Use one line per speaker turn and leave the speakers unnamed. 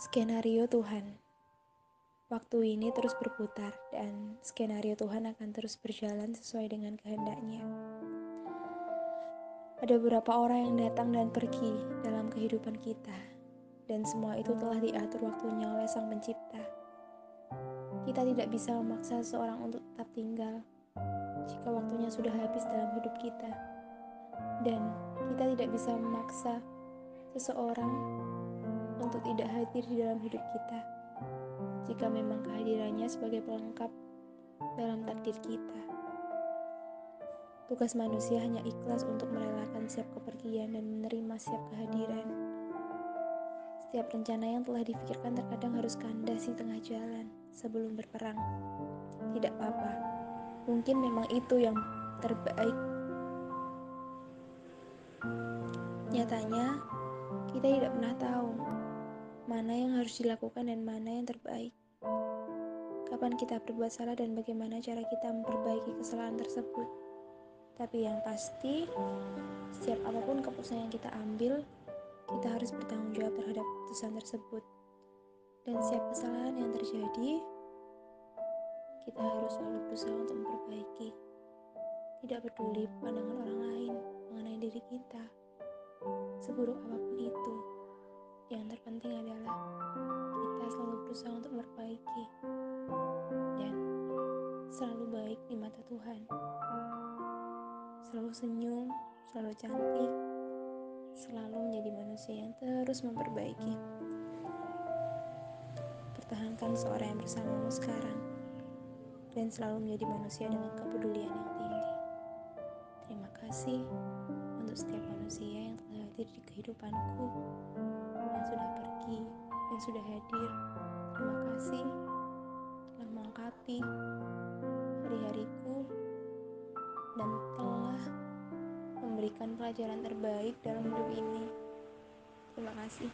Skenario Tuhan Waktu ini terus berputar dan skenario Tuhan akan terus berjalan sesuai dengan kehendaknya. Ada beberapa orang yang datang dan pergi dalam kehidupan kita dan semua itu telah diatur waktunya oleh Sang Pencipta. Kita tidak bisa memaksa seseorang untuk tetap tinggal jika waktunya sudah habis dalam hidup kita. Dan kita tidak bisa memaksa seseorang untuk tidak hadir di dalam hidup kita. Jika memang kehadirannya sebagai pelengkap dalam takdir kita. Tugas manusia hanya ikhlas untuk merelakan setiap kepergian dan menerima setiap kehadiran. Setiap rencana yang telah difikirkan terkadang harus kandas di tengah jalan sebelum berperang. Tidak apa-apa, mungkin memang itu yang terbaik. Nyatanya, kita tidak pernah tahu mana yang harus dilakukan dan mana yang terbaik. Kapan kita berbuat salah dan bagaimana cara kita memperbaiki kesalahan tersebut. Tapi yang pasti, setiap apa pun keputusan yang kita ambil, kita harus bertanggung jawab terhadap keputusan tersebut. Dan setiap kesalahan yang terjadi, kita harus selalu berusaha untuk memperbaiki. Tidak peduli pandangan orang lain mengenai diri kita. Seburuk apa pun itu, yang terpenting adalah kita selalu berusaha untuk memperbaiki dan selalu baik di mata Tuhan. Selalu senyum, selalu cantik, selalu menjadi manusia yang terus memperbaiki. Pertahankan seorang yang bersamamu sekarang dan selalu menjadi manusia dengan kepedulian yang tinggi. Terima kasih untuk setiap manusia yang telah hadir di kehidupanku yang sudah hadir. Terima kasih telah melengkapi hari-hariku dan telah memberikan pelajaran terbaik dalam hidup ini. Terima kasih.